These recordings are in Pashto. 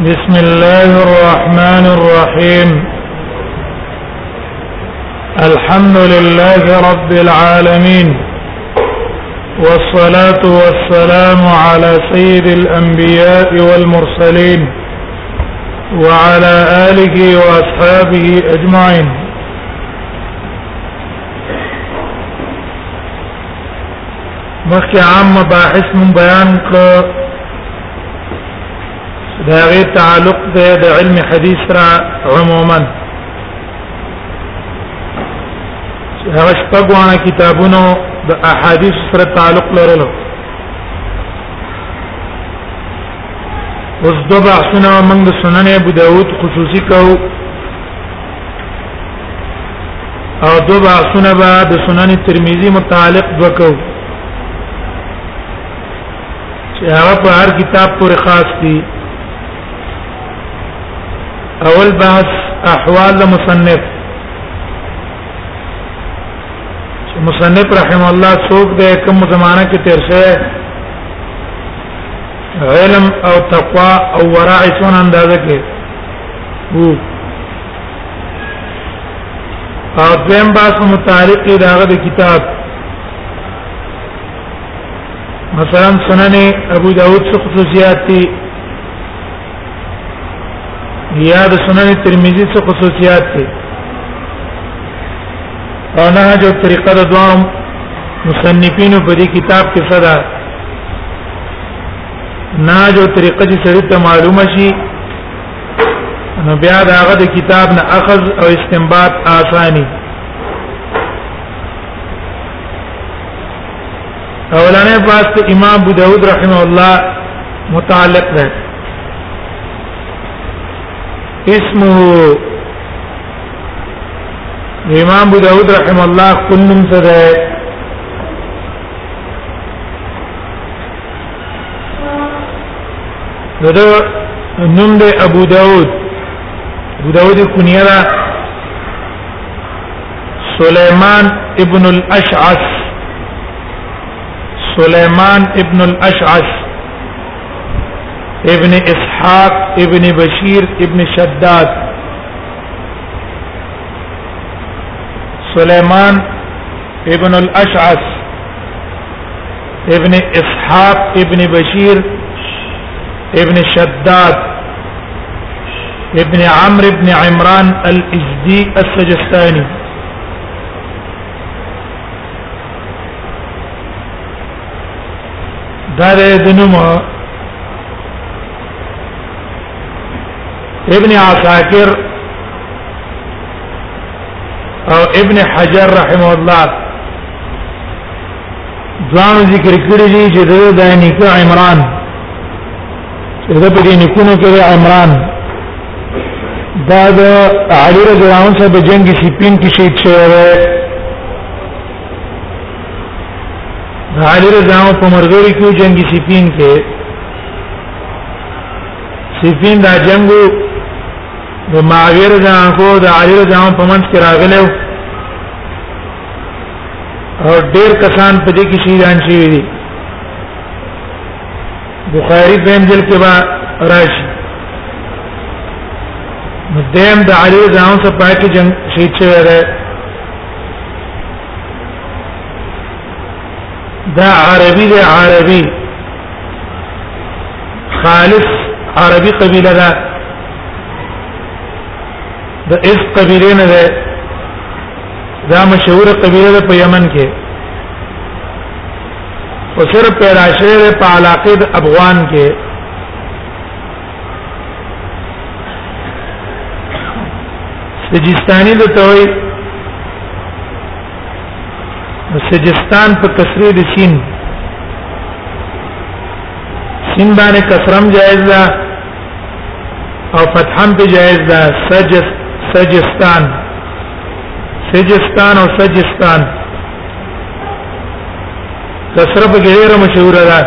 بسم الله الرحمن الرحيم الحمد لله رب العالمين والصلاه والسلام على سيد الانبياء والمرسلين وعلى اله واصحابه اجمعين مخي عام باحث من بيانك دا غي تعلق ده د علم حدیث را عموما هغه شپږونه کتابونو د احادیث سره تعلق لرلو اوس د بحثنا من د سنن ابو داود خصوصي کو او د بحثنا به د سنن ترمذی متعلق وکاو چې هغه په هر کتاب پورې خاص دي اول بحث احوال مصنف مصنف رحم الله څوک دی کوم زمانہ کې تیر شوی علم او تقوا او ورع څون اندازه کې وو او دیم بحث متعلق دی داغه د کتاب مثلا سنن ابو داود څخه خصوصیات دي یا د سنن ترمذی څخه خصوصیات دي او نه جو طریقه د دوام مصنفینو په دې کتاب کې صدا نه جو طریقه چې سړی ته معلومه شي نو بیا دا هغه د کتاب نه اخذ او استنباط آسانی اولانه پاس امام ابو داود رحمه الله متعلق ده اسمه امام ابو داود رحمه الله خپل نوم څه ده دغه نوم ده ابو داود ابو داود کنیه سليمان ابن الاشعث سليمان ابن الاشعث ابن اسحاق ابن بشير ابن شداد سليمان ابن الاشعث ابن اسحاق ابن بشير ابن شداد ابن عمرو ابن عمران الازدي السجستاني دا د نوم ابن عساکر او ابن حجر رحمه الله ځان ذکر کړی دی چې د دای نیکه عمران چې د پدې نیکونو کې عمران دا د علی رضی الله عنه په جنگ کې سپین کې شهید شوی دی علی رضی الله عنه په مرګوري کې جنگ کې سپین کې سپین دا جنگ د معاویه رضی الله عنه د علی رضی الله عنه په منځ کې راغلی او ډیر کسان په دې کې شهیدان شوي دي بخاری دیم جل کې با راشي مدیم د علی ځان سره پاتې جنگ شهید شوی دی دا عربي دی عربي خالص عربي قبيله ده د اس قبيله نه ده دا مشهور قبيله ده په یمن کې او صرف پیدا شوی ده په علاقه د افغان کې سجستانی د توي سجستان په کسری د سین سین باندې کسرم جائز ده او فتحم په جائز ده سجس سجستان سجستان او سجستان کسره په ډیره مشهوره ده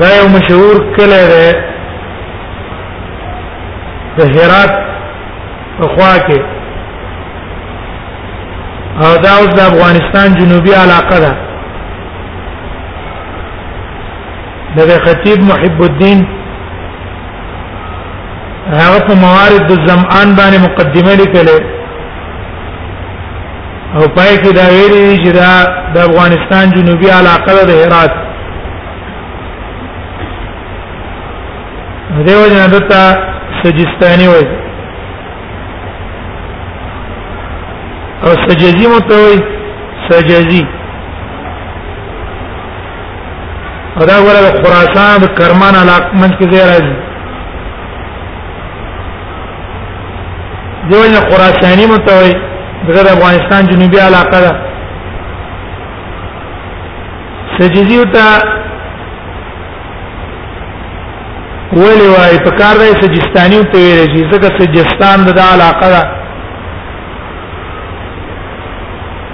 دا یو مشهور کله ده د هرات په خوا کې او دا اوس د افغانستان جنوبي علاقه ده د خطیب محب الدین هغه په موارد د زمان باندې مقدمه لیکلې او پای کې دا ویلي چې دا د افغانستان جنوبي علاقه د هرات دیو جن دتا سجستانی وای او سجزی متوي سجزی دا ولا د خراسان د کرمان علاقه من کې ځای راځي دیو نه خراساني متوي دغه افغانستان جنوبي علاقه ده سجزیو ته ویلی وای په کار دی سجستانیو ته ویل شي ځکه سجستان د علاقه ده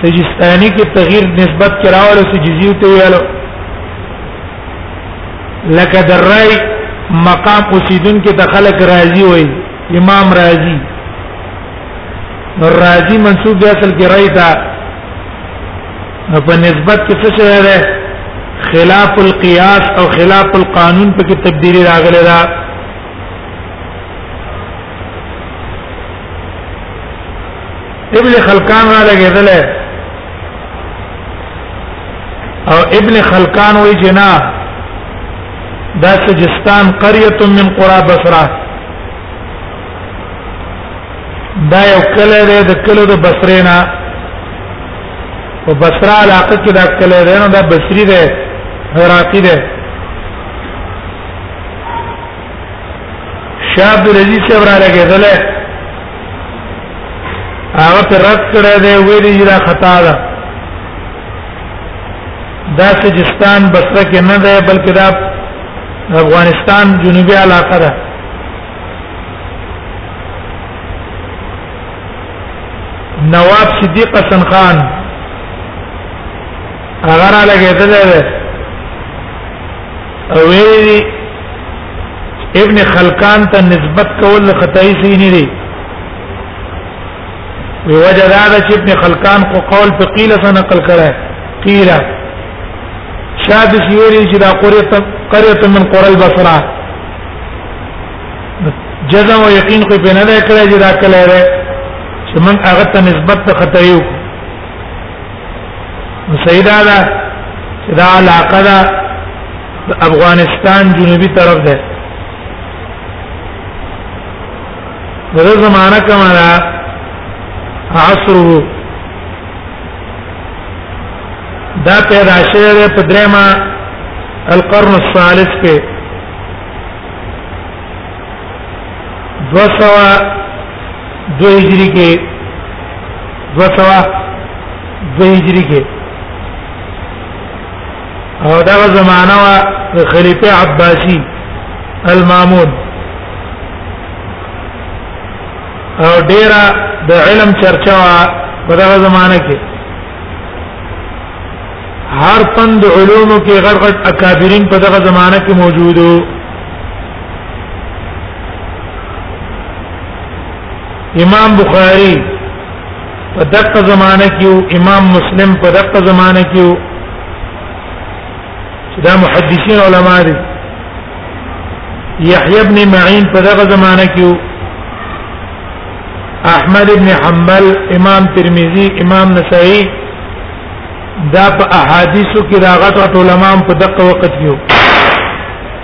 سجستانی کې تغییر نسبت کراول سو جزیو ته ویلو لکه درای مقام اوسیدون کې د خلق راضی وای امام راضی نو راضی منسوب دی اصل کې رای تا نو په نسبت کې څه شوی دی خلاف القياس او خلاف القانون په کې تبدیلی راغلی ده ابن خلقان را لګیدل او ابن خلقان وی جنا دا سجستان قريه من قرى بصره دا یو کله ده د کله د بصره نه او بصره علاقه کې دا کله ده نو دا بصری ده عراقی ده شاه عبد العزيز صاحب را لګیدل هغه پر رد کړی دی ویلي چې دا خطا ده دا سجستان بصره کې نه ده بلکې دا افغانستان جنوبي علاقه ده نواب صدیق حسن خان هغه را لګیدل دی او ویلي ابن خلقان ته نسبت کول خدای سي نه دي وی وجه دا ده چې ابن خلقان خو قول په قیل سره نقل کړه قیل شاد سیوری چې دا قريه قريه من قرى البصره جزم او یقین خو په نه ده کړه چې دا کله ده چې من هغه ته نسبت خطایو سیدا دا دا علاقه دا افغانستان جنوبي طرف ده دغه زمانہ کومه ده عصر دا پیدا شوه ده په درېما القرن الثالث کې دوسوا دو هجری کې دو سوا دو هجری کې او دا زمانہ وا خلیفہ عباسی المامون او ډیره د علم چرچا په دغه زمانہ کې هر پند علومو کې غرغت اکابرین په دغه زمانہ کې موجودو امام بخاری په دغه زمانه کې امام مسلم په دغه زمانه کې دا محدثین علما دي یحیی ابن معین په دغه زمانه کې احمد ابن حنبل امام ترمذی امام نسائی دا په احادیثو کې راغت علماء په دغه وخت کې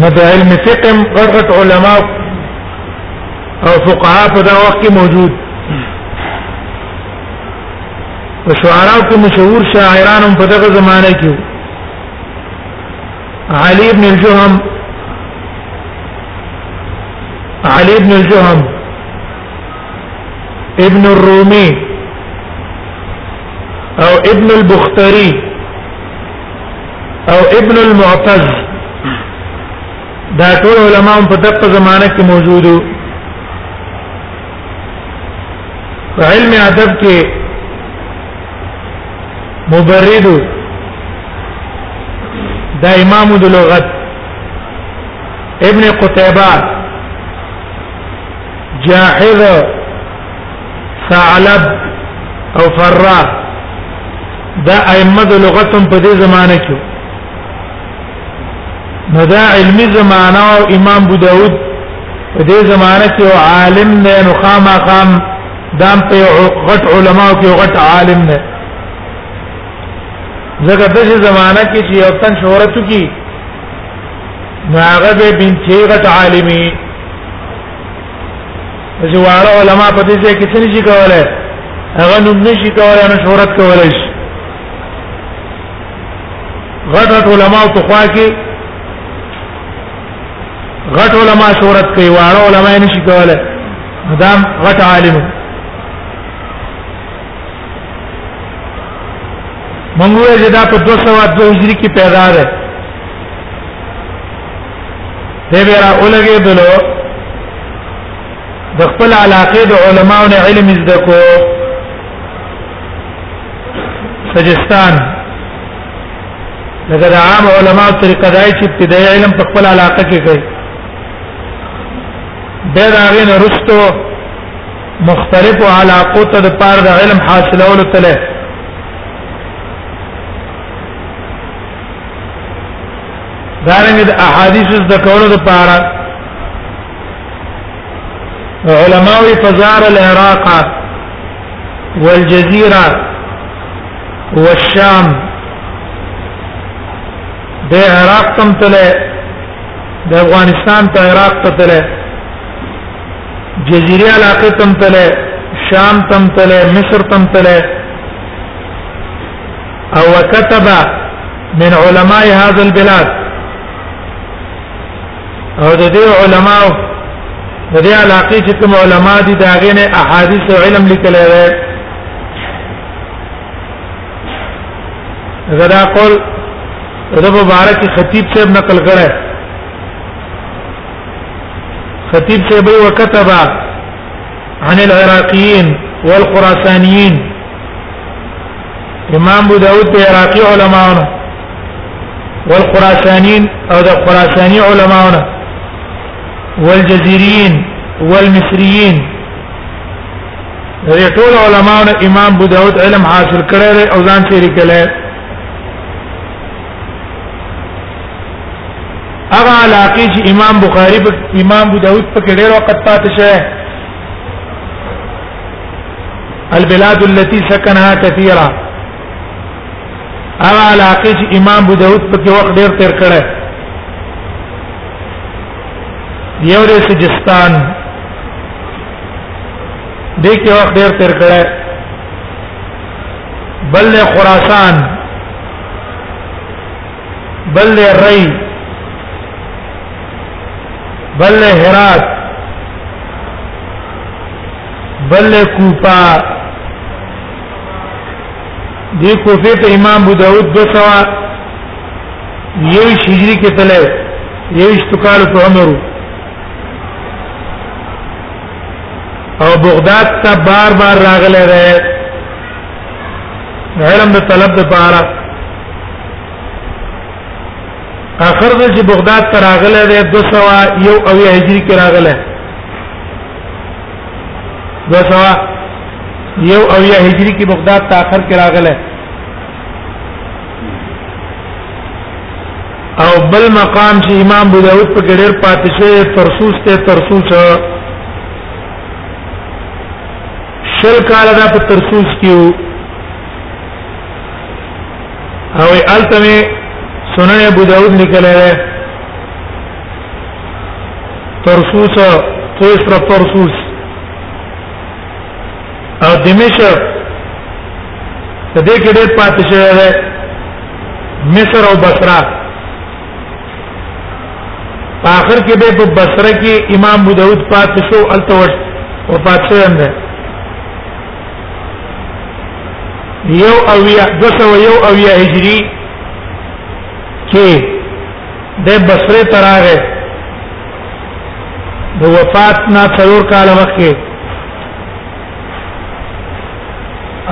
نه د علم فقه غټ علما او فقها په دا وخت کې موجود په شعراو کې مشهور شاعران هم په دغه زمانه کې علي ابن الجهم علي ابن الجهم ابن الرومي او ابن البختري او ابن المعتز دا ټول علما په دغه زمانه کې موجودو علم ادب کې مبرد دا امام د لغت ابن قتيبه جاحظ ثعلب او فرّا دا ائمه د لغت هم په دې زمانه کې نو دا علمی زمانہ او امام ابو داود په دې زمانہ کې او عالم نه نو خامہ خام دام په غټ علما کې غټ عالم نه زګر دغه زمانہ کې چې یو تن شهرت کی نو هغه به بنتي غټ عالمي چې واړه علما په دې ځای کې څه نشي کولای هغه نوم نشي کولای نه شهرت کولای شي غټ غټ علما په خوا کې غټ علما شهرت کوي واړه علما نشي کولای مدام غټ عالم مونږ یې دا په 202 هجری کې پیدا ده دی به را اولګې دلو د خپل علاقې د علماو نه علم زده کو سجستان لکه د عام علماء طریقه دای چې ابتدایي علم په خپل علاقه کې کوي د راغین رستو مختلف علاقو ته د پاره د علم حاصلولو تله دارنګ د احادیث د کولو لپاره علماء فزار العراق والجزيره والشام د عراق تم تله د افغانستان ته عراق ته تله جزيره علاقه تم تله شام تم تله مصر تم تله او وكتب من علماء هذا البلاد او د دې علماء د دې علاقې چې کوم علما دي دا غنه احادیث او علم لیکل وي زدا قول د مبارک خطیب صاحب نقل کړه خطیب صاحب وکتب عن العراقيين والخراسانيين امام ابو داود ته عراقي علماونه والخراسانين او د خراساني علماونه والجزيريين والمصريين دې ټول علماونه امام ابو داود علم حاصل کړی دی او ځان شریک کړي هغه علاقه چې امام بخاری په امام ابو داود په کې ډېر وخت پاتې شوی البلاد التي سكنها كثيرا هغه علاقه چې امام ابو داود په کې وخت ډیر تیر کړی یو د سجستان د کې وخت ډیر تیر کړی بل خراسان بل له رئی بل له هرات بل له کوفه دی کوفه ته امام ابو داود دو سوا یو شجری کې تله یو اشتکال په عمرو او بغداد ته بار بار راغله ده علم د طلب لپاره اخر د چې بغداد ته راغله ده 200 یو او هجری کې راغله 200 یو او یا هجری کې بغداد ته اخر کې راغله او بل مقام چې امام ابو داود په ګډر پاتې شه ترسوس ته ترسوس شل کال دا په ترسوس کیو او التمه سنن ابو داود لیکل ہے ترسوس قیصر ترسوس او دمشق د دې کې ډېر پاتې شوی دی مصر او بصره په اخر کې به په بصره کې امام ابو داود پاتې شو التوش او پاتې شوی دی یو او یا دو سو یو او یا هجری کې د بصره تراغه د وفات نه څلور کال مخکې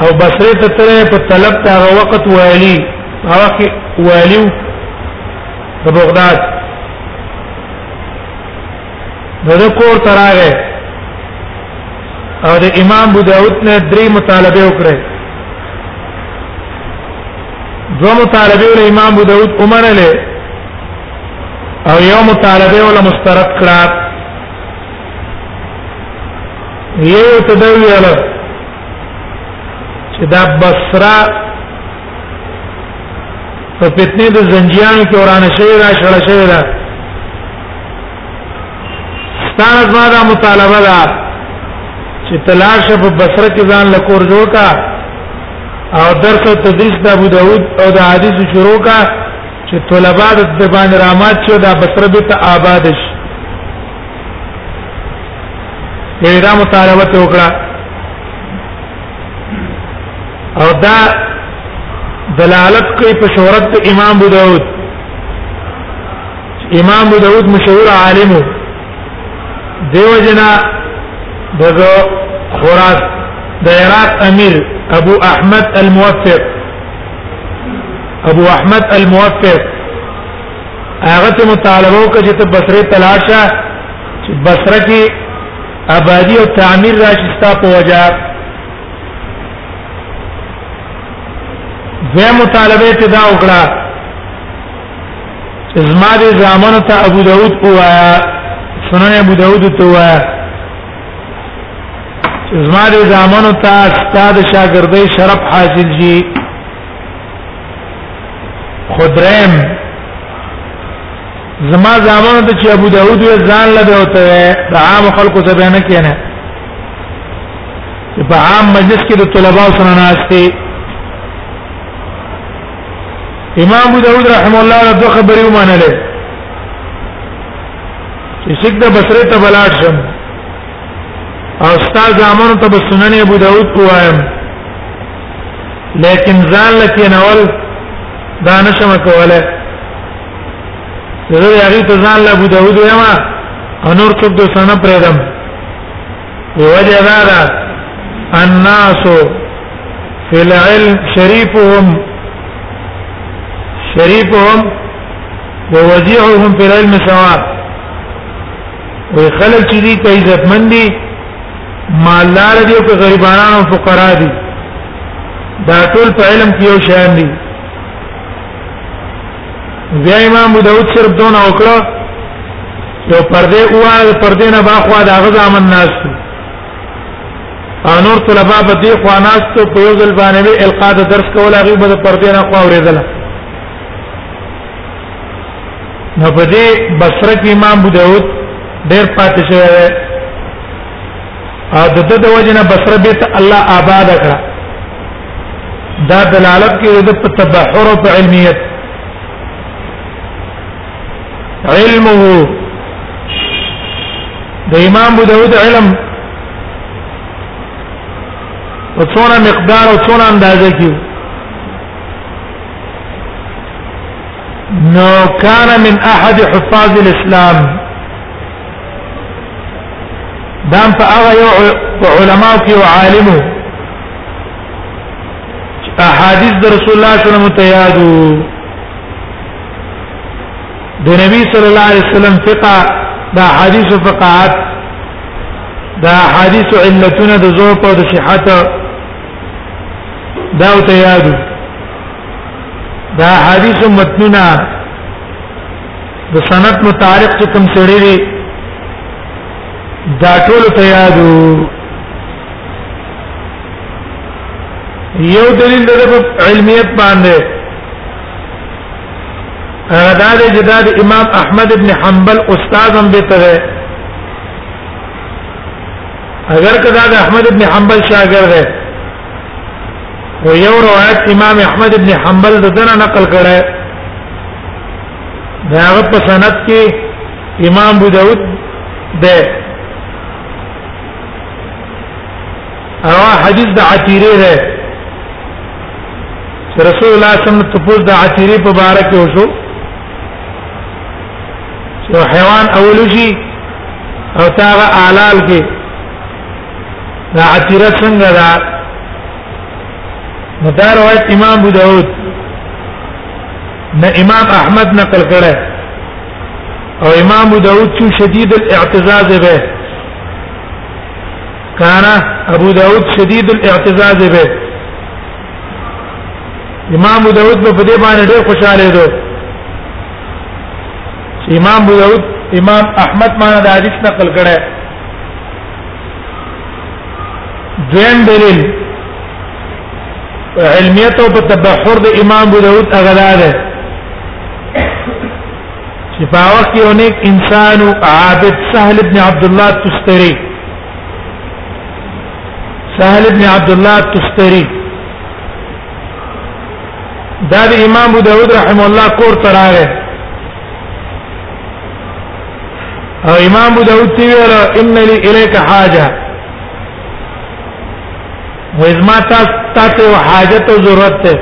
او بصره ته تر په طلب ته هغه وخت والی هغه والی د بغداد نو د کور تراغه او د امام ابو داود نه درې مطالبه وکړه دو مطالبه ول امام ابو داود ومنله او یو مطالبه ول مسترد کړه یو تدویل چې دا بصره په فتنه د زنجیانو کې ورانه شوی را شړل شوی دا ستاره زما مطالبه ده چې تلاش په بصره کې ځان لکور جوړ کا او درس او تدریس د ابو داود او د حدیث شروع کا چې طلبه د باندې رامات شو دا بصره به ته آباد شي یې دا مطالبه وکړه او دا دلالت کوي په شهرت امام ابو داود امام ابو داود مشهور عالم دیو جنا دغه خراس د عراق امیر ابو احمد الموفق ابو احمد الموفق هغه ته مطالبه وکړه چې ته بصره تلاشه چې بصره کې آبادی او تعمیر راشي ستا په وجه زه مطالبه ته دا وکړه زما د زامنو ته ابو داود وایا سنن ابو داود ته وایا زما د زامنو ته استاد شاګردۍ شرف حاصل شي خدرم زما زامن ته چې ابو داود یې ځان لده او ته د عام خلکو سره نه کینه په عام مجلس کې د طلباء سره ناشته امام ابو داود رحم الله له دوه خبرې ومنله چې څنګه د بصره ته بلاړ شم او استاد زامن ته سنن ابو داود وایم لیکن ځان لکه نول دانشم کوله زه هغه ته ځان له ابو داود وایم او نور څوک د سنه پرېدم وجه دا ده الناس في العلم شريفهم شريفهم ووجيعهم في العلم سواء وي خلل چې دي ته عزت مندي مالدار دي او غریبانو فقرا دي دا ټول په علم کې یو شان دي بیا امام ابو داود صرف دونه وکړه یو پردې اوه پردې نه باخوا دا غزامن ناس انور طلبه په دې خوا ناس ته په یو ځل باندې القا د درس کول هغه به پردې نه خوا ورېدل نو په دې بصره کې امام ابو داود ډېر پاتې شوی او د دې د وجنه بصره بیت الله آباد کړه دا دلالت کوي د تبحر او علمیت علمه د امام ابو داود علم او څونه مقدار او څونه اندازه کې نو کان من احد حفاظ الاسلام دام په هغه یو علماء کې عالمو احادیث د رسول الله صلی الله علیه وسلم ته یادو د نبی صلی الله علیه وسلم فقہ د احادیث فقاهت د احادیث علتونه د ذوق او د صحت دا ته یادو د احادیث متنونه د سند متعلق چې کوم سړي دا ټول ته یادو یو دلیل د علمیت باندې هغه دا دی چې دا د امام احمد ابن حنبل استاد هم بیت دی اگر کدا د احمد ابن حنبل شاګرد دی و یو روایت امام احمد ابن حنبل د دنا نقل کړه دا هغه په سند کې امام ابو داود ده او حدیث د عتیره ده رسول الله صلی الله علیه وسلم تفوز د عتیره په باره کې وشو چې حیوان اول شي او تاغه آلال کې دا عتیره څنګه ده مدار روایت امام ابو داود نه امام احمد نقل کړه او امام ابو داود چې شدید الاعتزاز به كان ابو داود شديد الاعتزاز به امام ابو داود په دې باندې ډېر خوشاله دی امام ابو داود امام احمد معنا د حدیث نقل کړه دویم دلیل علمیت او تبحر د امام ابو داود اغلا ده چې په وخت کې اونیک انسان او عابد سهل ابن عبد الله تستری سهل ابن عبد الله تستری دا د امام ابو داود رحم الله کور تراغه او امام ابو داود تی ویل ان لی الیک حاجه وزما تا ته حاجت او ضرورت ته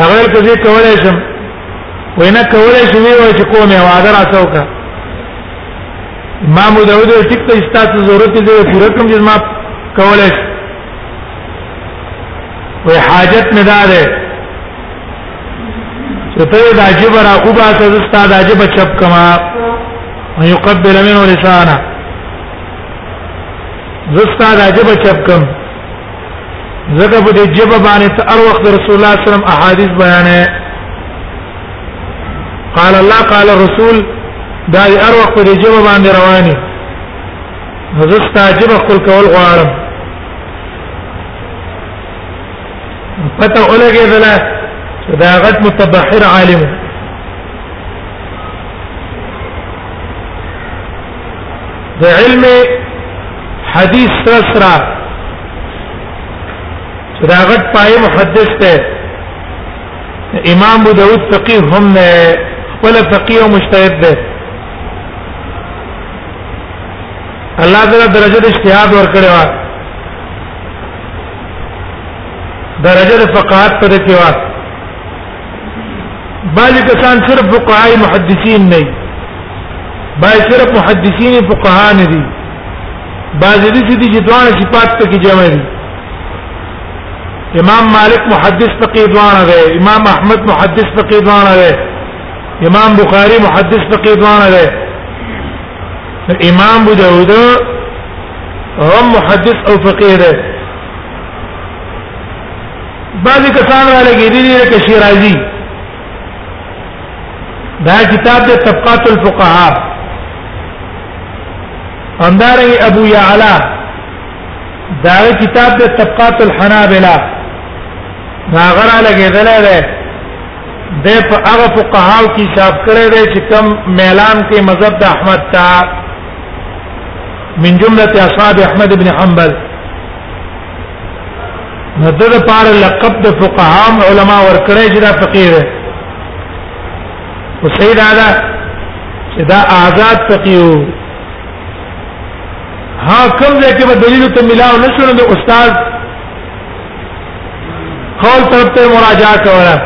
هغه ته دې کولای شم وینا کولای شم وی چې کومه وعده راته وکړه امام داوود ټیک ته ستاسو ضرورت دې پوره کوم چې ما کولای شم وی حاجت نه ده چې ته د عجب را او با ته زستا د عجب چپ کما ويقبل منه لسانه زستا د عجب چپ کما زګه په دې جبه باندې ته ار وخت رسول الله صلی الله علیه وسلم احادیث بیانې قال الله قال رسول دا ار وخت په دې جبه باندې رواني زه ستاجب خپل کول غواړم پته ولګې دلا دا غټ متبحر عالم د علم حدیث سره سره چې دا غټ پای محدث ته امام ابو داود فقيه هم نه خپل فقيه او مجتهد ده الله تعالی درجه د اجتهاد ورکړی و درجه د فقاهت پر کې و بعضی کسان صرف فقهای محدثین نه بعضی صرف محدثین فقها نه دي بعضی دي چې دوه صفات ته کې جمع دي امام مالک محدث فقيه دوانه ده امام احمد محدث فقيه دوانه ده امام بخاري محدث فقيه دوانه ده امام ابو داود هم محدث او فقيه ده بعضی کسان را لګیدي دي لکه شیرازي دا کتاب د طبقات الفقهاء انداري ابو يعلى دا کتاب د طبقات الحنابلة دا غره لګیدل دی د په هغه فقهاو کې شاف کړی دی چې کم میلان کې مذهب د احمد تا من جمله اصحاب احمد بن حنبل نو د لپاره لقب د فقها علما ورکړی چې دا فقيه ده او سید اعلی چې دا آزاد فقيه ها کوم ځای کې به دلیل ته ملاو نشو نو استاد قول طرف ته مراجعه کوله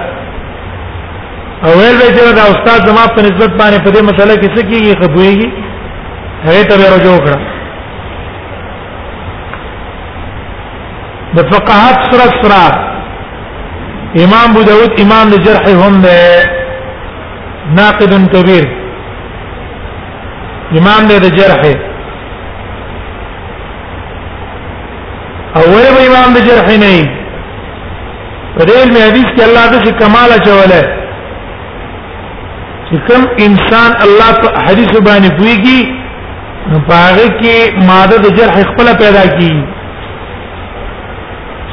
او ویل به چې دا استاد زما په نسبت باندې په دې مسله کې څه کیږي خبرېږي هغه ته به رجوع کړم د فقهات سره سره امام ابو داود امام الجرح هم ده ناقد كبير امام ده الجرح اول به امام د جرح نه وي په دې علم حدیث کې الله د کمال چوله چې کوم انسان الله حدیث باندې پويږي نو پاره کې ماده د جرح خپل پیدا کی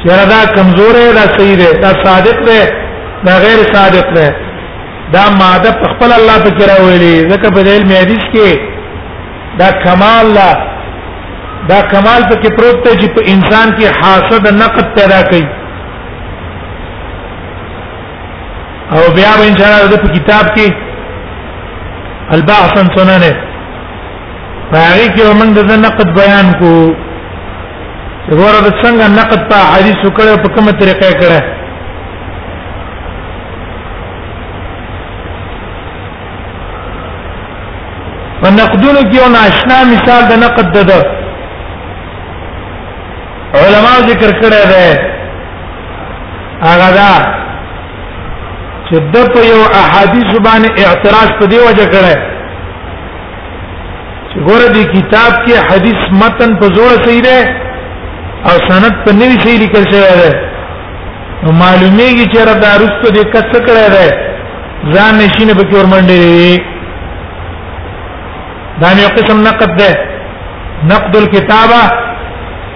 چیرې دا کمزور دی دا صحیح دی دا صادق دی دا غیر صادق دی دا ماده په خپل الله په کرا ویلې ځکه په علم حدیث کې دا کمال لا دا کمال په کې پروت دی چې په انسان کې حاسد نقد پیدا کوي او بیا ان شاء الله د کتاب کې البحث سننه هغه کې موږ د نقد بیان کو ګوره د څنګه نقد په حدیث کړه په کومه طریقه کړه په نقدونو کې یو ناشنا مثال د نقد ده ده علما ذکر کړی دی هغه دا چې د په یو احادیث باندې اعتراض په دی وجه کړه چې ګوره دی کتاب کې حدیث متن په زور صحیح ده او سند په نوی صحیح لیکل شوی ده نو معلومیږي چې را دارسته دې کڅ کړه ده ځان نشینه په کې ورمنډې دا یو قسم نقد ده نقد الكتابه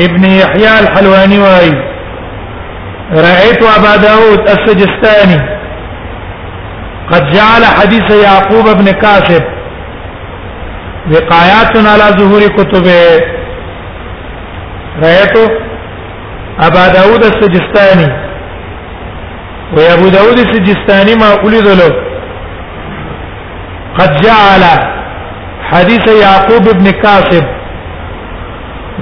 ابن يحيى الحلواني واي رأيت أبا داود السجستاني قد جعل حديث يعقوب بن كاسب وقايات على ظهور كتبه رأيت أبا داود السجستاني و ابو داود سجستاني ما ولذلو قد جعل حديث يعقوب بن كاسب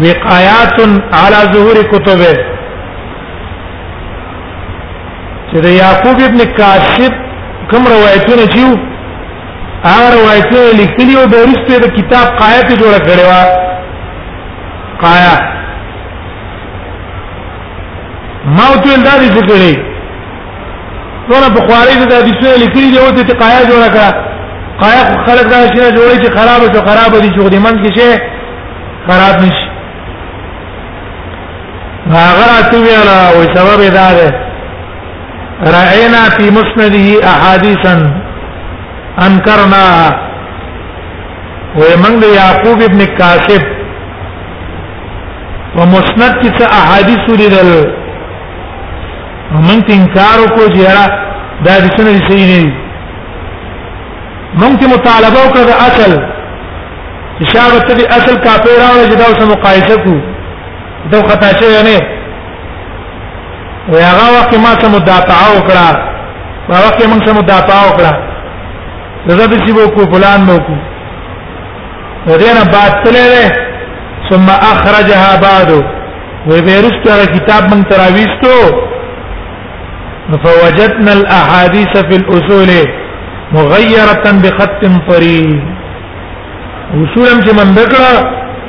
وقایات علی ظهور کتبه چې د یعقوب ابن کاشف کوم روایتونه چې هغه روایتونه لیکلي او د ورسته د کتاب قایه ته جوړ کړي وا قایه ما ته دا دې څه کړی ټول په خواري د حدیثونو لیکلي دی او ته قایه جوړ کړه قایه خلک دا شي جوړي چې خراب او خراب دي چې د من کې شي خراب نشي هغه راته ویل او سبب دا ده رأينا في مسنده احاديثا انكرناها ومن يعقوب ابن كاسب ومسند کې څه احاديث لیدل موږ انکار وکړو چې را دا د سنې صحیح نه دي موږ ته مطالبه وکړه اصل شابه ته دې اصل کاپی راوړې چې دا اوس مقایسه کو دا خطا شوی نه وی هغه وخت ما سم مدافعه وکړه ما وخت موږ سم مدافعه وکړه زړه دې سیبو کو فلان مو کو ودینا بعد تلره ثم اخرجها بعد وی بیرست هغه کتاب من تراویستو فوجدنا الاحاديث في الاصول مغيره بخط طريق اصولا چې من دکړه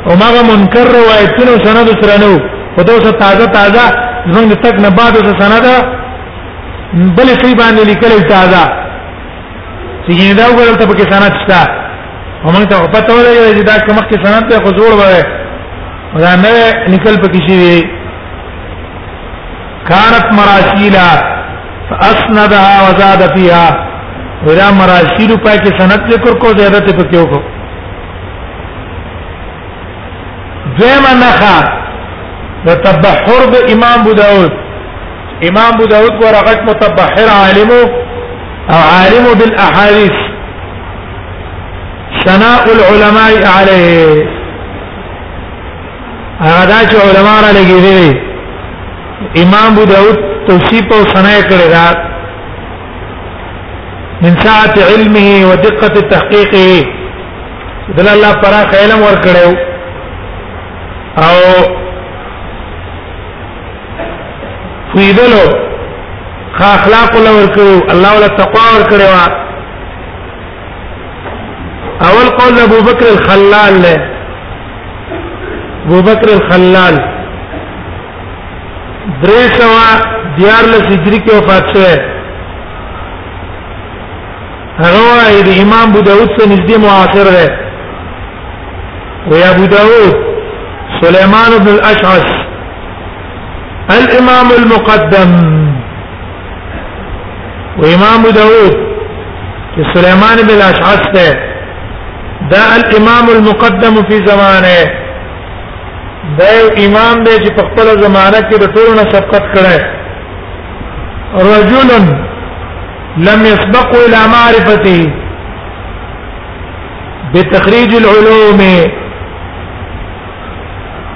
او ماغه منکر روایتونه سند سره نو په دوسه تازه تازه زمونږ تک نه بعد اوسه سند بل شي باندې لیکل تازه چې دا وګورل ته پکې سند شته ومن ته پته ولګي چې دا کومه کې سند ته حضور وره دا نه لیکل پکې شي كانت مراسيلا فاسندها وزاد فيها ولا مراسيل پای کې سند ذکر کو زیادت په کې وکړو دیمه نخا د تبحر د امام ابو داود امام ابو داود ورغت متبحر عالم او عالم بالاحاديث ثناء العلماء عليه هغه دا چې علما را لګي دي امام ابو داود توصیف او صنایع کړی دا من ساعت علمه ودقه تحقیقه دل الله پرا علم ور کړو او فیدلو خا اخلاق له ور کړو الله ولا تقوا ور کړو اول قول ابو بکر الخلال له ابو بکر الخلال درې سوا دیار له هجری کې وفات شوه هغه وايي د امام ابو داود سره نږدې معاصر دی وی ابو داود سليمان بن الاشعث الامام المقدم و امام داوود چې سليمان بن اشعث ده دا الامام المقدم في زمانه دا یو امام دی چې په خپل زمانہ کې د ټولو نه سبقت کړی رجل لم يسبق الى معرفته بتخريج العلوم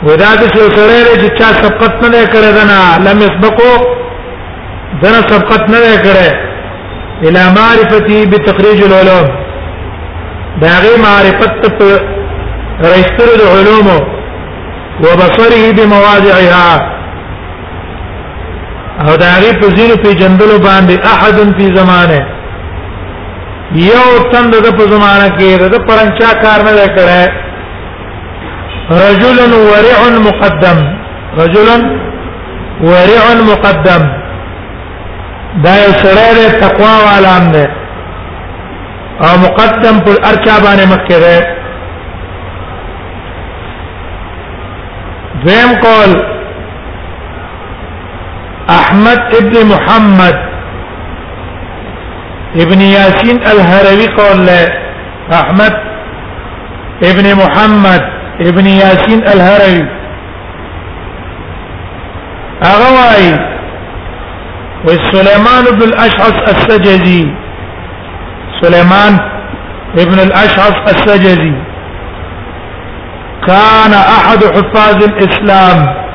ودا د څو سره لري چې چا سبقت نه کړی دا نه لم يسبقو زنه سبقت نه کړی الى معرفتي بتخريج العلوم دا غي معرفت په رئيستر العلوم وبصره بمواضعها او دا غي په زینو په جندلو باندې احد په زمانه یو تند د په زمانه کې د پرنچا کار نه کړی رجل ورع مقدم رجل ورع مقدم دا یو سره دی تقوا والا هم دی او مقدم پر ارچا باندې مخکې دی دویم قول احمد ابن محمد ابن یاسین الهروی قول له احمد ابن محمد ابن ياسين الهروي اغواي وسليمان بن الاشعث السجزي سليمان ابن الاشعث السجزي كان احد حفاظ الاسلام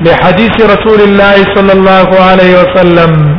لحديث رسول الله صلى الله عليه وسلم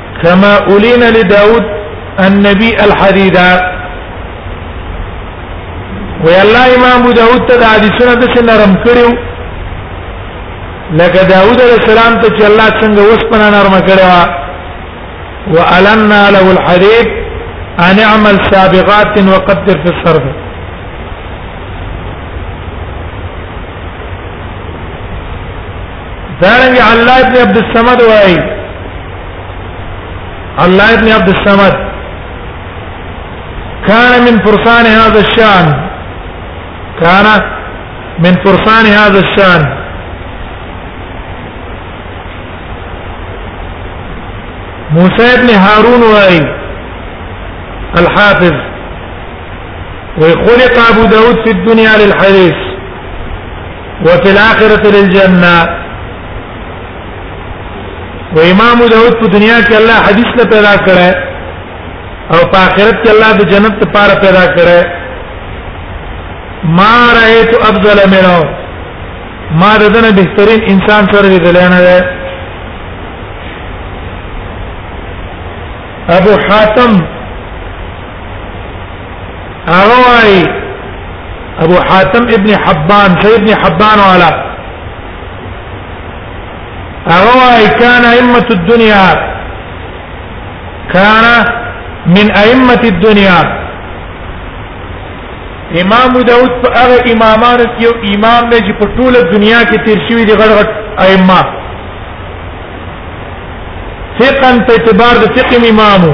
كما أولين لداود النبي الحديدة وی الله امام ابو داود ته د حدیثونو د څخه نرم کړو لکه داود علیہ السلام ته چې الله څنګه وسپنه نرم کړو وعلنا له الحديد ان اعمل سابقات وقدر في الصرف دارنګ الله ابن عبد الصمد وایي الله ابن عبد الصمد كان من فرسان هذا الشان كان من فرسان هذا الشان موسى بن هارون وأي الحافظ وخلق أبو داود في الدنيا للحديث وفي الآخرة للجنة و امام داود په دنیا کې الله حدیث نه پیدا کړه او په آخرت کې الله د جنت لپاره پیدا کړه ما رأيت افضل منه ما دنه بهترین انسان سره لیدل نه ده ابو حاتم هغه ابو حاتم ابن حبان سيد ابن حبان والا هغه وايي کان ائمه الدنيا کان من ائمه الدنيا امام داود په هغه امامانو کې یو امام دی چې په ټوله دنیا کې تیر شوی دی غړ غړ ائمه فقه په اعتبار د فقه امامو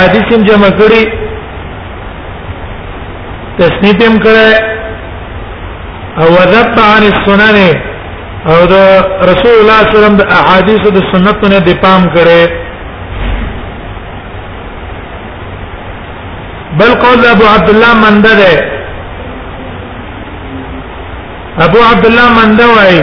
حدیث هم جمع کړي تسنیف هم کړي او ذب عن السنن او د رسول الله صلی الله علیه وسلم د احادیث او د سنت نه د پام کړي بل قول ابو عبد الله منده ده ابو عبد الله منده وايي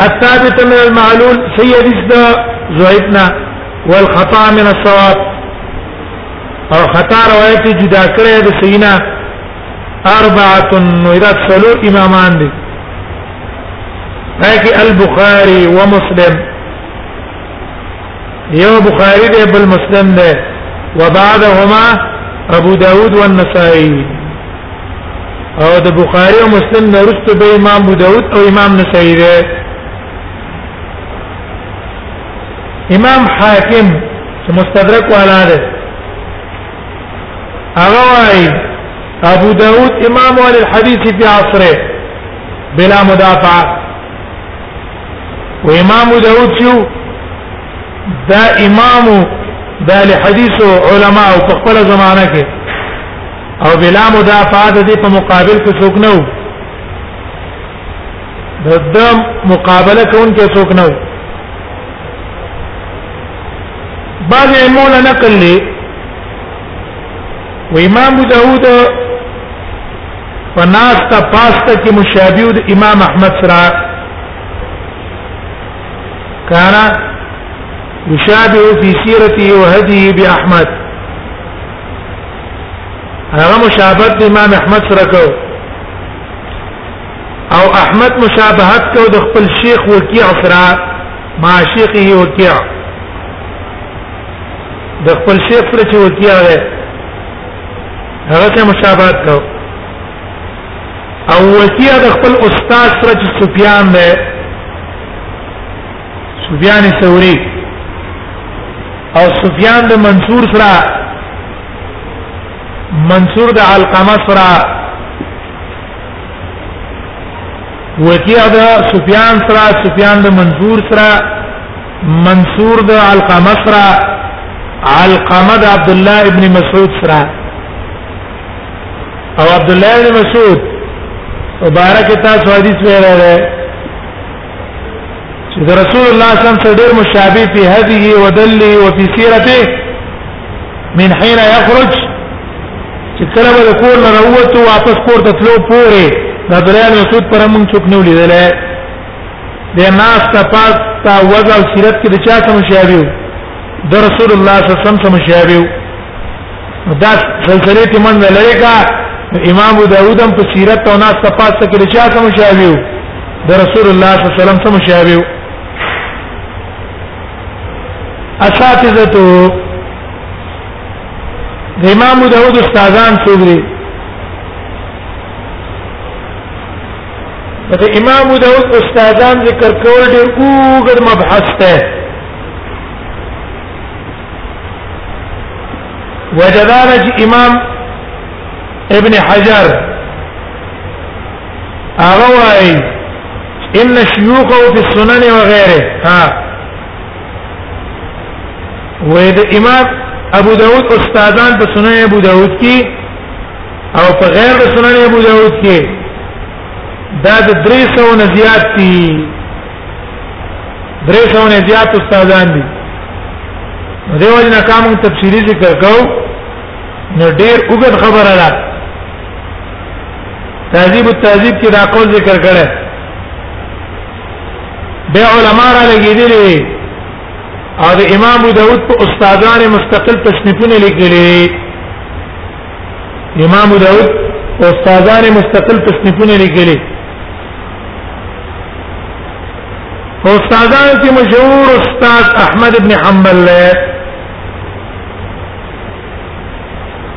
الثابتة من المعلول هي رزدا زعيدنا والخطأ من الصواب أو خطأ روايتي جدا كره دسينا أربعة نويرات سلو إمامان دي هاكي البخاري ومسلم يو بخاري دي بالمسلم دي وبعدهما أبو داود والنسائي او د بخاری او مسلم نه رسته به امام ابو داود او امام نسائی ده امام حاکم چې مستدرک والا ده هغه وايي ابو داود امام ول الحديث في عصره بلا مدافعه وامام داود شو دا امام دا لحديث علماء او خپل زمانہ کې او بلا مدافعات دې په مقابل کې څوک نه وو د مقابله کوونکي څوک نه وو بعض علمونه نقل لي و امام ابو داود فناستا پاستا کې مشابه د امام احمد سره کانا مشابه في سيرته وهديه باحمد هغه مشابهت د امام احمد سره کو او احمد مشابهت کو د خپل شیخ وکیع سره ما شیخه وکیع د خپل شیخ سره چې وکیع ده هغه ته مشابهت کو او وکیع د خپل استاد سره چې سفیان ده سفیان ثوری او سفیان د منصور سره منصور د علقمه سره وکیع د سفیان سره سفیان د منصور سره منصور د علقمه سره علقمه د عبد الله ابن مسعود سره او عبد الله ابن مسعود مبارک تاسو حدیث ویل چې د رسول الله صلی الله علیه وسلم سره ډېر مشابه په هدیه او دله او په سیرته من حين يخرج چې کله به کور نه راووت او واپس کور ته تلو پورې د عبد الله مسعود پر موږ څوک نه ولیدل د ناس ته پات تا وضع او سیرت کې د چا سره مشابه د رسول الله صلی الله علیه وسلم سره مشابه دا سلسله ته من لری کا امام داوود هم په سیرت او ناس ته پات کې د چا سره مشابه د رسول الله صلی الله علیه وسلم څخه مشابه اساتذه ته د امام داوود استادان څوک دي د امام داوود استادان ذکر کول ډېر اوږد مبحث ده وجدان چې امام ابن حجر هغه وايي ان شيوخه في السنن وغيره ها وې د امام ابو داود استادان په سنن ابو داود کې او په غیر د سنن ابو داود کې دا د 300 نه زیات دي 300 نه زیات استادان دي دیو جنا کوم تفصیلی ذکر کو نو ډیر وګد خبره ده تهذیب التهذیب کې دا قول ذکر کړي به علما را لګیدلې او د امام ابو داود په استادان مستقل تصنیفونه لیکلي امام ابو داود استادان مستقل تصنیفونه لیکلي استادان کې مشهور استاد احمد ابن حنبل له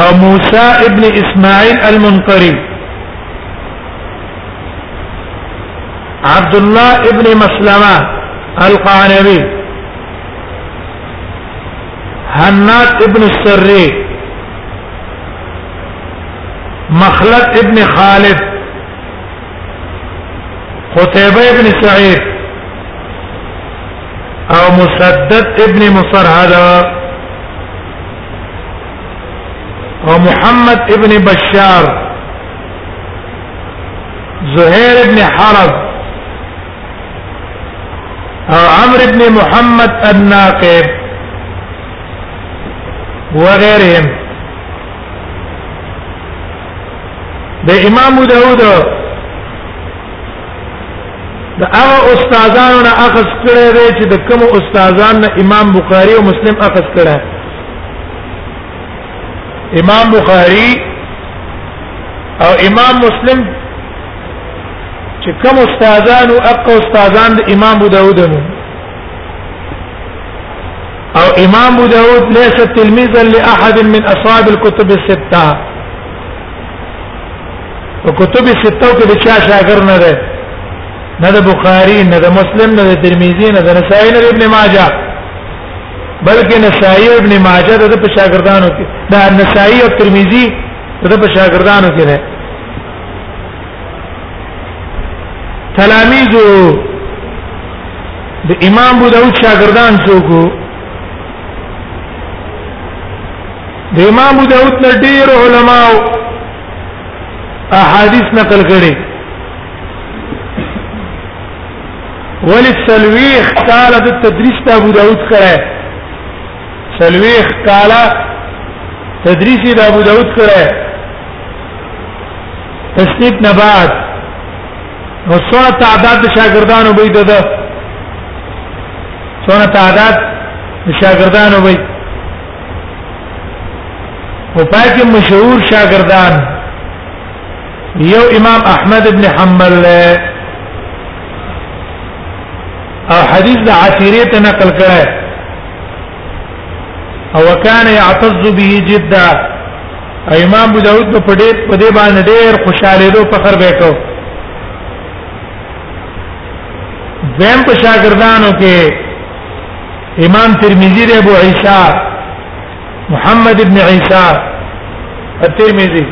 او موسى ابن اسماعيل المنقري عبد الله ابن مسلمة القانبي هنات ابن السري مخلد ابن خالد قتيبة ابن سعيد او مسدد ابن مصر هذا او محمد ابن بشار زهير ابن حرب او عمرو ابن محمد الناقب وغيرهم د امام داوود دا هغه استادانو نه اخذ کړی دی چې د کوم استادان نه امام بخاری او مسلم اخذ کړی امام بخاری او امام مسلم چې کوم استادان او اق استادان د امام ابو داود نو او امام ابو داود ليس تلميذا لاحد من اصحاب الكتب السته په کتب سته کې د چا شاګر نه ده نه د بخاری نه د مسلم نه د ترمذی نه د نسائی نه د ابن ماجه بلکې نسائی او ابن ماجه د په شاګردانو کې دا نسائی او ترمذی د په شاګردانو کې ده تلاميذ د امام بو داود شاګردان څوک د امام ابو داود نه ډیر علما احادیث نقل کړي ولې سلويخ کال د تدریس ته ابو داود کړه سلويخ کال تدریس د ابو داود کړه تسنید نه بعد نو څونه تعداد د شاګردانو به د څونه تعداد د شاګردانو به او پاکه مشهور شاګردان یو امام احمد ابن حنبل او حدیث د عتیره ته نقل کړه او کان يعتز به جدا امام ابو داود په دې په دې باندې ډېر خوشاله دو فخر وکاو زم په شاګردانو کې امام ترمذی دی ابو عیسی محمد ابن عیسی الترمذی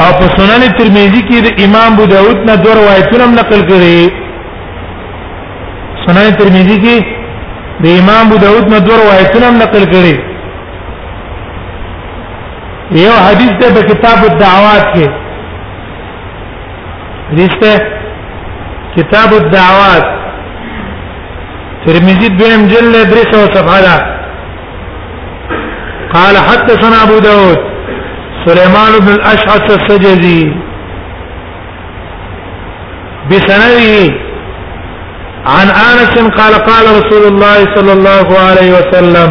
او په سنن ترمذی کې د امام ابو داود نه دوه روایتونه نقل کړي سنن ترمذی کې د امام ابو داود نه دوه روایتونه نقل کړي یو حدیث ده په کتاب الدعوات کې رسته کتاب الدعوات ترمذي دویم جلد 300 صفحه ده قال حدثنا ابو داود سليمان بن الاشعث السجزي بسنده عن انس قال قال رسول الله صلى الله عليه وسلم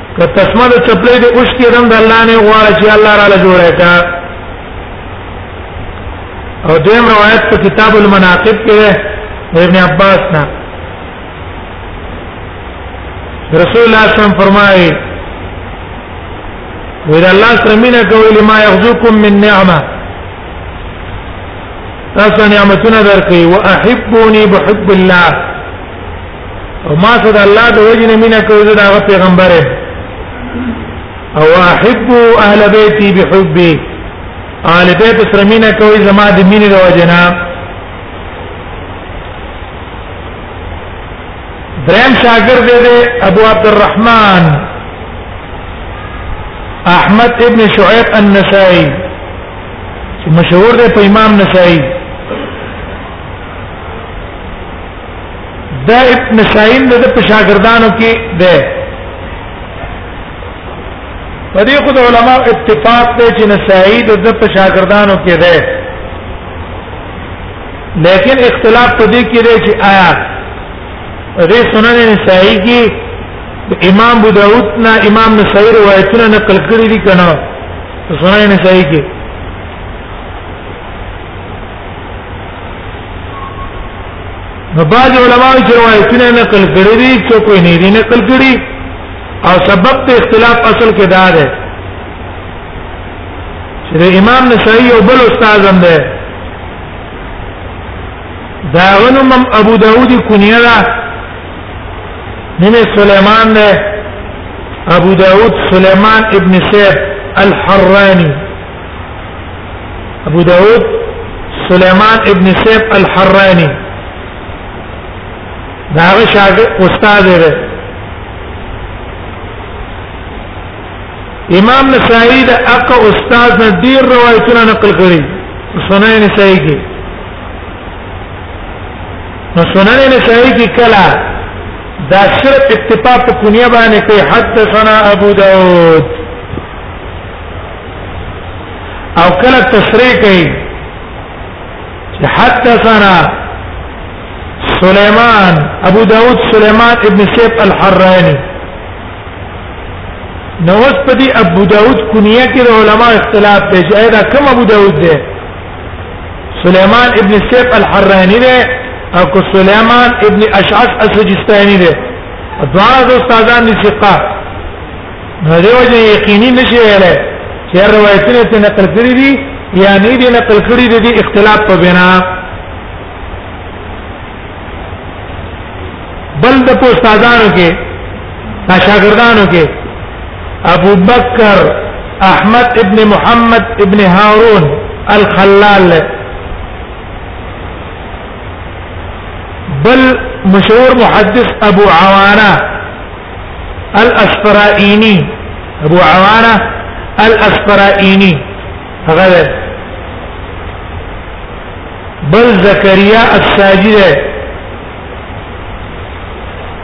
که تسمه د چپلې د اوش کې رند الله نه غواړي چې الله را لجوړه کا او دیم روایت په کتاب المناقب کې ده ابن عباس نه رسول الله صلی الله علیه وسلم فرمایي وإذا الله سره مینه کوي لما يغزوكم من نعمه تاسو نعمتونه درکې واحبوني بحب الله او ما سره الله د وجه نه مینا کوي دا هغه پیغمبر او احب اهل بیتی بحبی اهل بیت سره مینا کوي زما د مینې د وجه نه دریم شاګرد دی ابو عبد الرحمن احمد ابن شعيب النسائي مشهور دی په امام نسائي د ابن سعید د پشاګردانو کې ده په دې خو د علما اتفاق دی چې نسائی د پشاګردانو کې ده لیکن اختلاف په دې کې دی چې آیا دې سنن نسائی کې امام ابو داود نه امام نسائی روایتونه نقل کړی دي کنه سنن نسائی کې نو بعض علماء چې روایتونه نقل کړي دي چې کوئی نه دي نقل کړي او سبب ته اختلاف اصل کې دا ده چې امام نسائی او بل استاد هم ده دا غنم ابو داود کنیه ده نمه سليمان ده ابو داود سليمان ابن سيف الحراني ابو داود سليمان ابن سيف الحراني دا هغه شاګرد استاد دی امام نسائی دا اقا استاد نه ډیر روایتونه نقل کړي سنن نسائی کې نو سنن نسائی کې کلا دا صرف اتفاق په کنیه باندې کوي حدثنا ابو داود او کله تشریح کوي چې حدثنا سليمان ابو داود سليمان ابن سيف الحراني نو اوس په دې ابو داود کنیه کې د علما اختلاف دی چې دا کوم ابو داود دی سليمان ابن سيف الحراني دی او کو سليمان ابن اشعث السجستاني دی دواړه استادان دي ثقه نو دیو جن یقیني نشي ویلای چې روایتونه ته نقل کړی دي یا نه دي نقل کړی دي اختلاف په بنا بل د پوستادانو کې شاګردانو کې ابو بکر احمد ابن محمد ابن هارون الخلال بل مشهور محدث ابو عوانه الاسفرائيني ابو عوانه الاسفرائيني هذا بل زكريا الساجده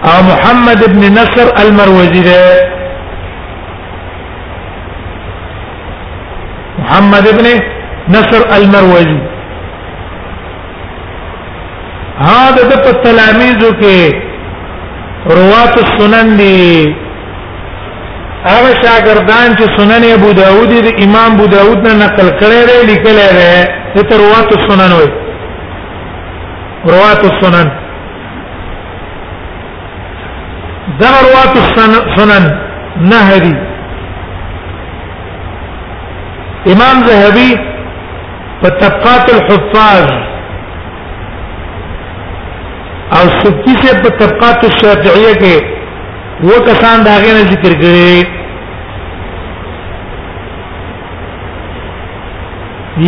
او محمد ابن نصر المروزي ده محمد ابن نصر المروزي ها د د په تلاميذو کې روات السنن دي هغه شاګردان چې سنن ابو داود د امام ابو داود نه نقل کړي لري لیکل لري د روات السنن وي روات السنن دا روات السنن نه دي امام ذهبي په طبقات الحفاظ او سبکی سے په طبقات الشافعیه کې و کسان دا غنه ذکر کړي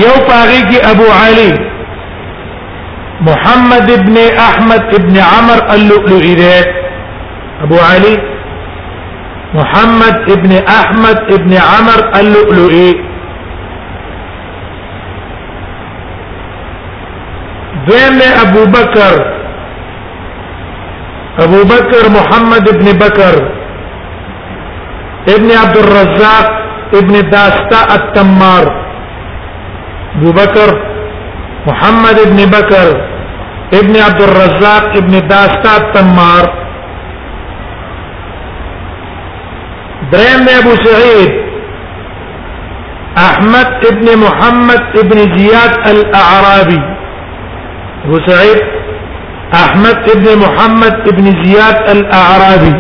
یو پاغي کې ابو علي محمد ابن احمد ابن عمر اللؤلؤي ده ابو علي محمد ابن احمد ابن عمر اللؤلؤي دویم ابو بكر ابو بكر محمد ابن بكر ابن عبد الرزاق ابن داستا التمار ابو بكر محمد ابن بكر ابن عبد الرزاق ابن داستا التمار دريم ابو سعيد احمد ابن محمد ابن زياد الاعرابي ابو سعيد احمد ابن محمد ابن زياد الاعرابي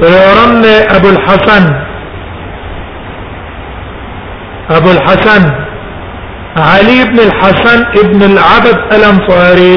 سيورن ابو الحسن ابو الحسن علي بن الحسن ابن العبد الانصاري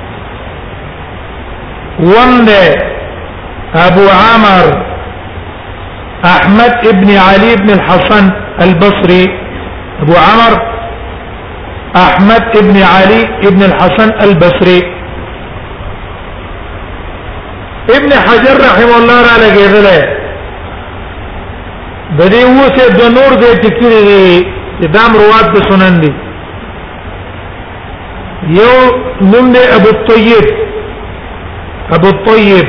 وند ابو عامر احمد ابن علي ابن الحسن البصري ابو عمر احمد ابن علي ابن الحسن البصري ابن حجر رحمه الله را لګیدل د دې اوسه د نور د ټکری دي دام روات د سنن دي یو نوم ابو الطيب ابو الطيب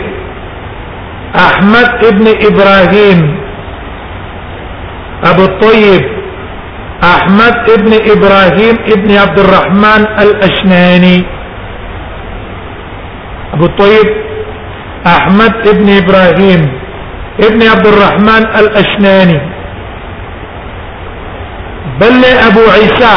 احمد ابن ابراهيم ابو الطيب احمد ابن ابراهيم ابن عبد الرحمن الاشناني ابو الطيب احمد ابن ابراهيم ابن عبد الرحمن الاشناني بل ابو عيسى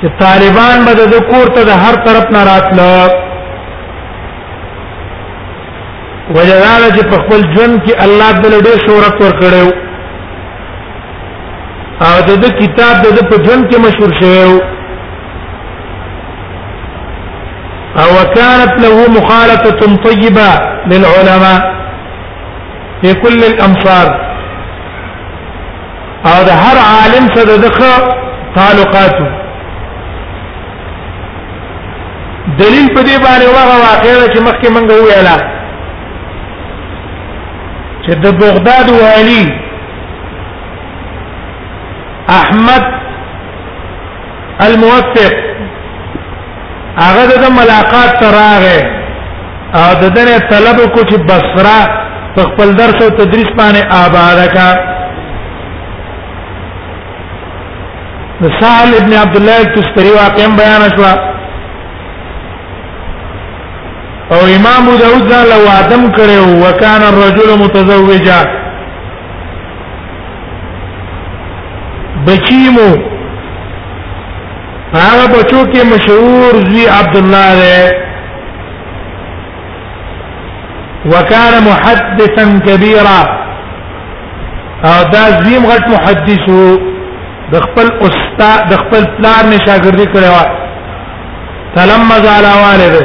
چې طالبان به د کور ته د هر طرف نه راتله وجدار چې په خپل ژوند کې الله تعالی ډېر شهرت ورکړو او د دې کتاب د په ژوند کې مشهور شوی او وكانت له مخالطه طيبه للعلماء في كل الامصار او د هر عالم سره دغه تعلقات دلیل په دې باندې هغه واقعه چې مخکې مونږ ویلا چې د بغداد والی احمد الموثق هغه د ملاقات تراغه او د دنه طلب کو چې بصره په خپل درس او تدریس باندې آباد کا سهل ابن عبد الله تستری واقع بیان شو او امام ابو داود ځان له آدم کړو وکانه الرجل متزوجا بچیمو هغه بچو کې مشهور زوی عبد الله دی وکال محدثا کبیرا او دا زویم غټ محدث وو د خپل استاد د خپل پلار نه شاګردي کړو تلمذ علی والده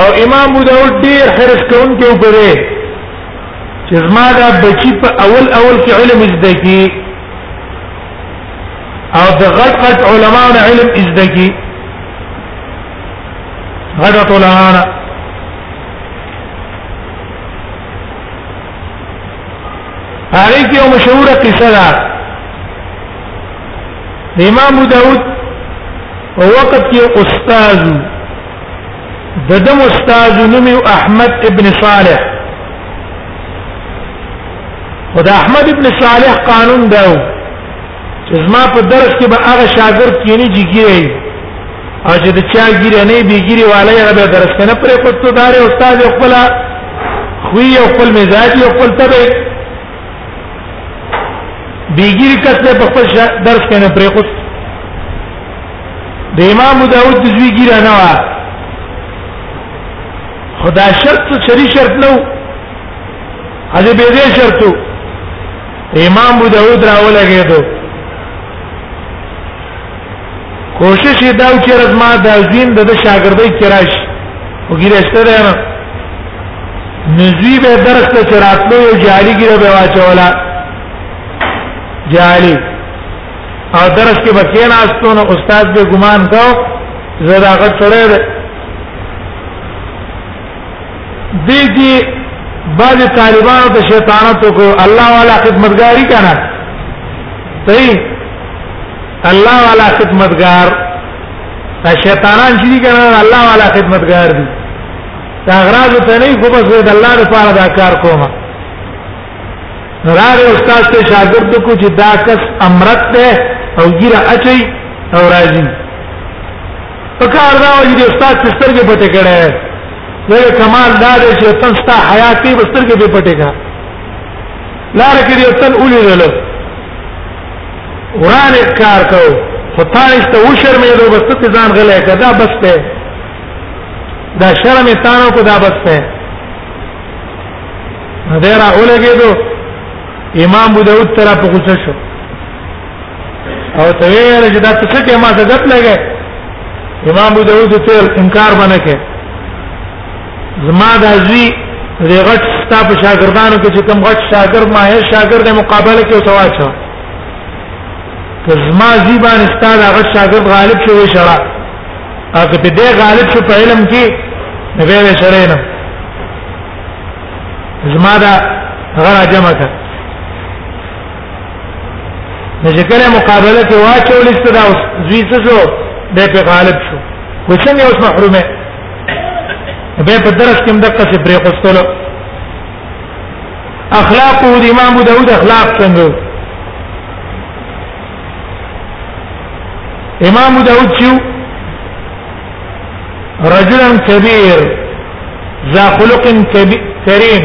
او امام ابو داود ډیر حرس کوونکی وګړي چې زما دا بچی په اول اول کې علم زده کی او د غټ غټ علماء علم ازدکی غټ غټ علماء هغه کې یو مشهور قصه ده امام ابو داود په وخت کې استاد د دم استاد نوم احمد ابن صالح خدا احمد ابن صالح قانون داو چې زما په درس کې به هغه شاګرد کینی چې ګیری او چې د چا ګیری نه دی ګیری والي هغه درس نه پرې پټو دار استاد خپل خوې او خپل مزاج او خپل تبه بیګیری کس په خپل درس کې نه پرې پټو د امام داوود د زوی ګیره نه وا خدا شرط شری شرط نو هغه به دې شرطو امام ابو داود راولګې دو کوشش یې دا چې رزما د زین د شاګردۍ کراش وګیره ستره نه نزوی به درس ته چراتلو یو جاری ګیره به واچولا جاری او درس کې بکین استون استاد به ګمان کو زړه غټ چړې دې کې بعض طالبانو ته شیطانت کو الله والا خدمتګاری کنه صحیح الله والا خدمتګار دا شیطانان چې دي کنه الله والا خدمتګار دي دا غراض ته نه خو بس د الله لپاره دا کار کومه راغی استاد ته شاګرد کو چې دا کس امرت ده او ګیره اچي او راځي په کار دا وایي د استاد چې سترګې پټې کړي دا کمال دا دی چې تن ستا حیات دی سترګې به پټې کړه لار کې دی تن اولې دل ورانه کار کو خدای ته و شرمې دو بس ته ځان غلې کدا بس ته دا شرم تانو کو دا بس ته دا را اولګې دو امام بوداود تر په غوسه شو او ته ویل چې دا څه کې ما څه غلط لګې امام ابو داود ته انکار باندې کې زما د ازوی د غټ ستا په شاګردانو کې چې کوم غټ شاګرد ما هي شاګرد مقابله کې وتوا چا که زما زی باندې ستا د غټ شاګرد غالب شوی شرع هغه په دې غالب شو په علم کې نه به شرع نه زما دا غره جمع کړ نو چې کله مقابله کې واچول شو دا اوس زوی څه شو به په غالب شو خو څنګه اوس محرومه به په درس کې مدقه څه پرې خوستلو اخلاق او د امام داوود اخلاق څنګه امام داوود چې رجل كبير ذا خلق كريم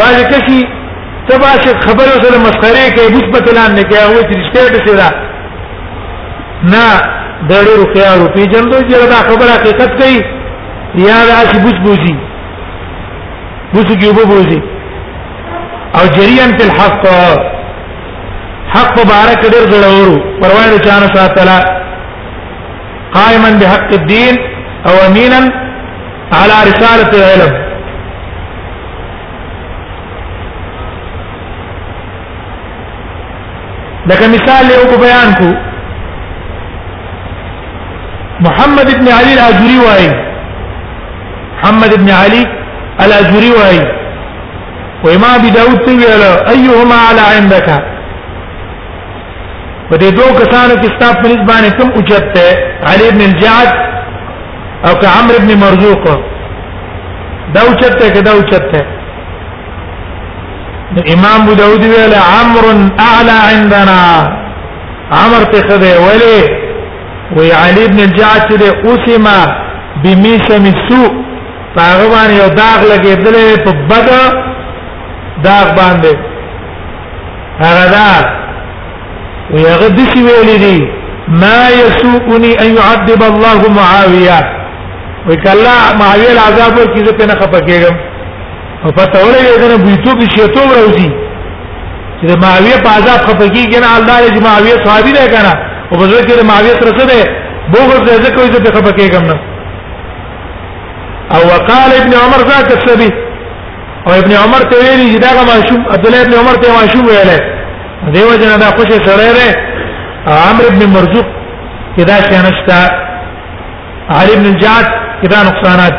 بعضې کسي ته به چې خبرو سره مسخرې کوي بوس په تلان نه کوي هغوی چې رښتیا پسې ده نه د ډېرو خیالو پېژندو چې دا خبره حقیقت کوي یا داسې بوس بوزي بوس کې وبو بوزي او جریان په الحق حق مبارک ډېر ګړورو پروا نه چانه ساتلا قائما بحق الدين او امينا على رسالة العلم لکه مثال یو کو بیان کو محمد ابن علي الاجوري وايي محمد ابن علي الاجوري وايي وما ابي داود سويل ايهما على عندك په دې دوه کسانو کې ستاسو په نسبت کوم اوچت علي ابن الجعد او که عمرو ابن مرزوق دا اوچته کدا اوچته امام ابو داود ویل عمرو اعلى عندنا عمر ته خده ولی وی علی ابن الجعد ده اسما بمیسم السوء هغه باندې یو داغ لګیدل په بد داغ باندې هغه داغ وی هغه د سی ویلې دي ما يسوءني ان يعذب الله معاويه وی کله معاويه العذاب ورکی زه کنه خپکېږم او پته ولې دنه بيتو کې شیطان راوځي چې د معاويه په عذاب خپکېږي نه الله دې معاويه صحابي نه کنه او په ځکه د معاويه سره څه ده بغض دې ځکه چې په خپکېږم نه او وقال ابن عمر ذاك السبي او ابن عمر ته ویلي چې دا ماشوم عبد الله ابن عمر ته ماشوم ویلي دیو جنا دا خوشی سره ده عمرو بن مرزوق کدا شنشتا علي بن الجعد کدا نقصانات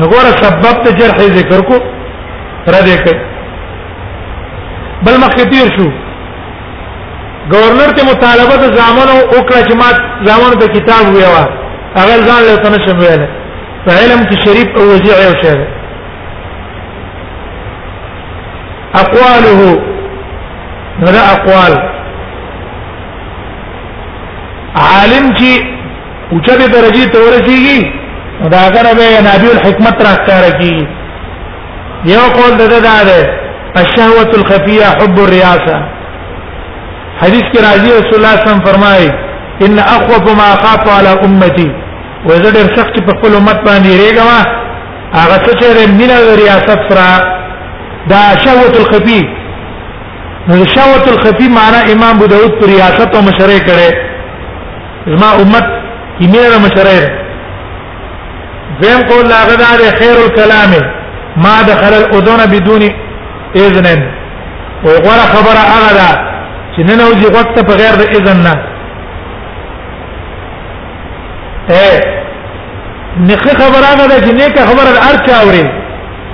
نګوره سبب ته جرح ذکر کو را دې کوي بل مخکې تیر شو گورنر ته مطالبه د زامنو وکړه چې ما زامنو ته کتاب ویوا هغه ځان له تنه شم ویل په علم کې شریف او وزیع یو شی اقواله نو دا اقوال عالم چې اوچه به درجه ته ورسیږي دا هغه به نبی الحکمت راکاره کی یو قول دغه دا ده الشهوه الخفيه حب الرياسه حدیث کې راځي رسول الله صلی الله علیه وسلم فرمایي ان اخوف ما اخاف على امتي وزدر شخص په خپل امت باندې ریګما هغه څه چې مینه د ریاست سره دا شهوت الخفی نو شهوت الخفی معنا امام ابو داود پر ریاست او مشرع کړي زما امت کی مینه مشرع ده زم قول هغه دا خیر الكلام ما دخل الاذن بدون اذن او غره خبره هغه ده چې نن اوځي وخت په غیر د اذن نه اے نخه خبره نه ده چې نیکه خبره هر چا اوري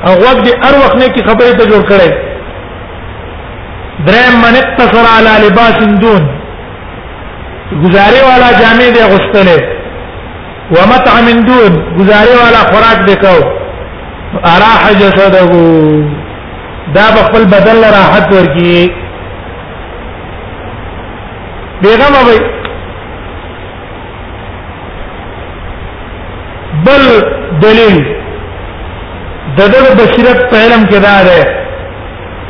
او وخت دې هر وخت نیکه خبره ته جوړ کړي درم من اقتصر على لباس دون گزاره والا جامع دې غستله ومطعم دون گزاره والا خوراک دې کو اراح جسده دا خپل بدل راحت ورکی بیغمه وي بل دلیل د دغه بصیرت په علم کې دا ده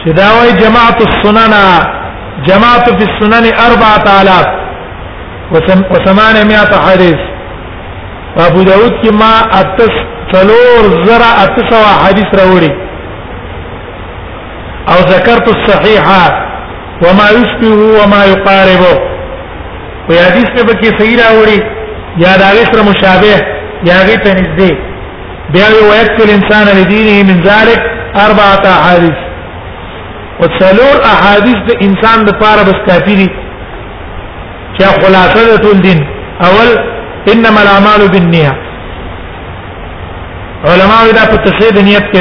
چې دا وایي جماعت السنن جماعت فی السنن 4000 و800 حدیث ابو داود کې ما اتس څلور زرا اتس حدیث راوړي او ذکرت الصحیحه وما يشبه وما يقارب په حدیث کې به کې صحیح راوړي یا دا سره مشابه یا غي ته نږدې بیا ويكفي الانسان لدينه من ذلك اربعه احاديث وتسلور احاديث د انسان د پاره بس کافي دي چې خلاصه د ټول دین اول انما الاعمال بالنیه علماء دا په تفسیر د نیت کې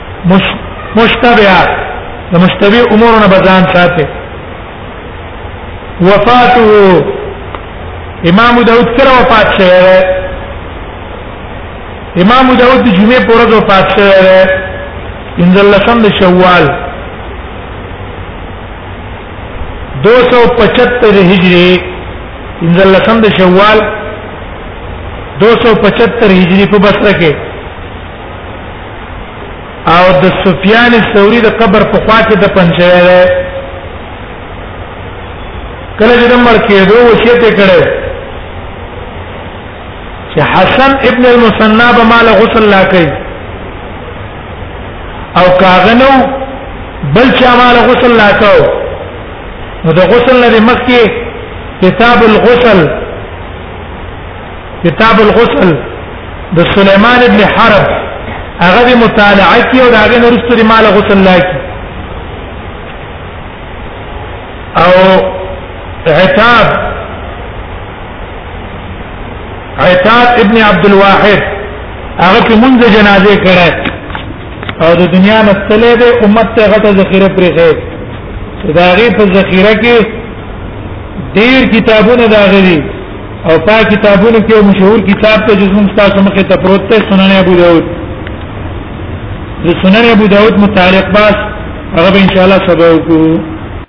مش مشتبهات د مشتبه امورونه بزان ساتي وفاته امام داود کله وفات شوه امام داود د جمعې پر ورځ وفات شوه انزل لسم د شوال 275 هجری انزل لسم د شوال 275 هجری په بصره کې او د سفیان ثوری د قبر په خوا کې د پنځه ده کله چې د مر کېدو وصیت کړو چې حسن ابن المثنى به مال غسل لا کوي او کاغنو بل چې مال غسل لا کوي نو د غسل لري مخکې کتاب الغسل کتاب الغسل د سليمان ابن حرب هغه د مطالعه کې او داغه نورستو د مال غسل لاکي او عتاب عتاب ابن عبد الواحد هغه په منځ جنازه کړه او د دنیا نستلې د امت ته غټه ذخیره پرې خې داغه په ذخیره کې ډیر کتابونه داغلي او په کتابونو کې مشهور کتاب ته چې موږ تاسو مخې ته پروت دی سنن ابو داود د سنن ابو داود متعلق باس هغه ان شاء الله سبا وکړو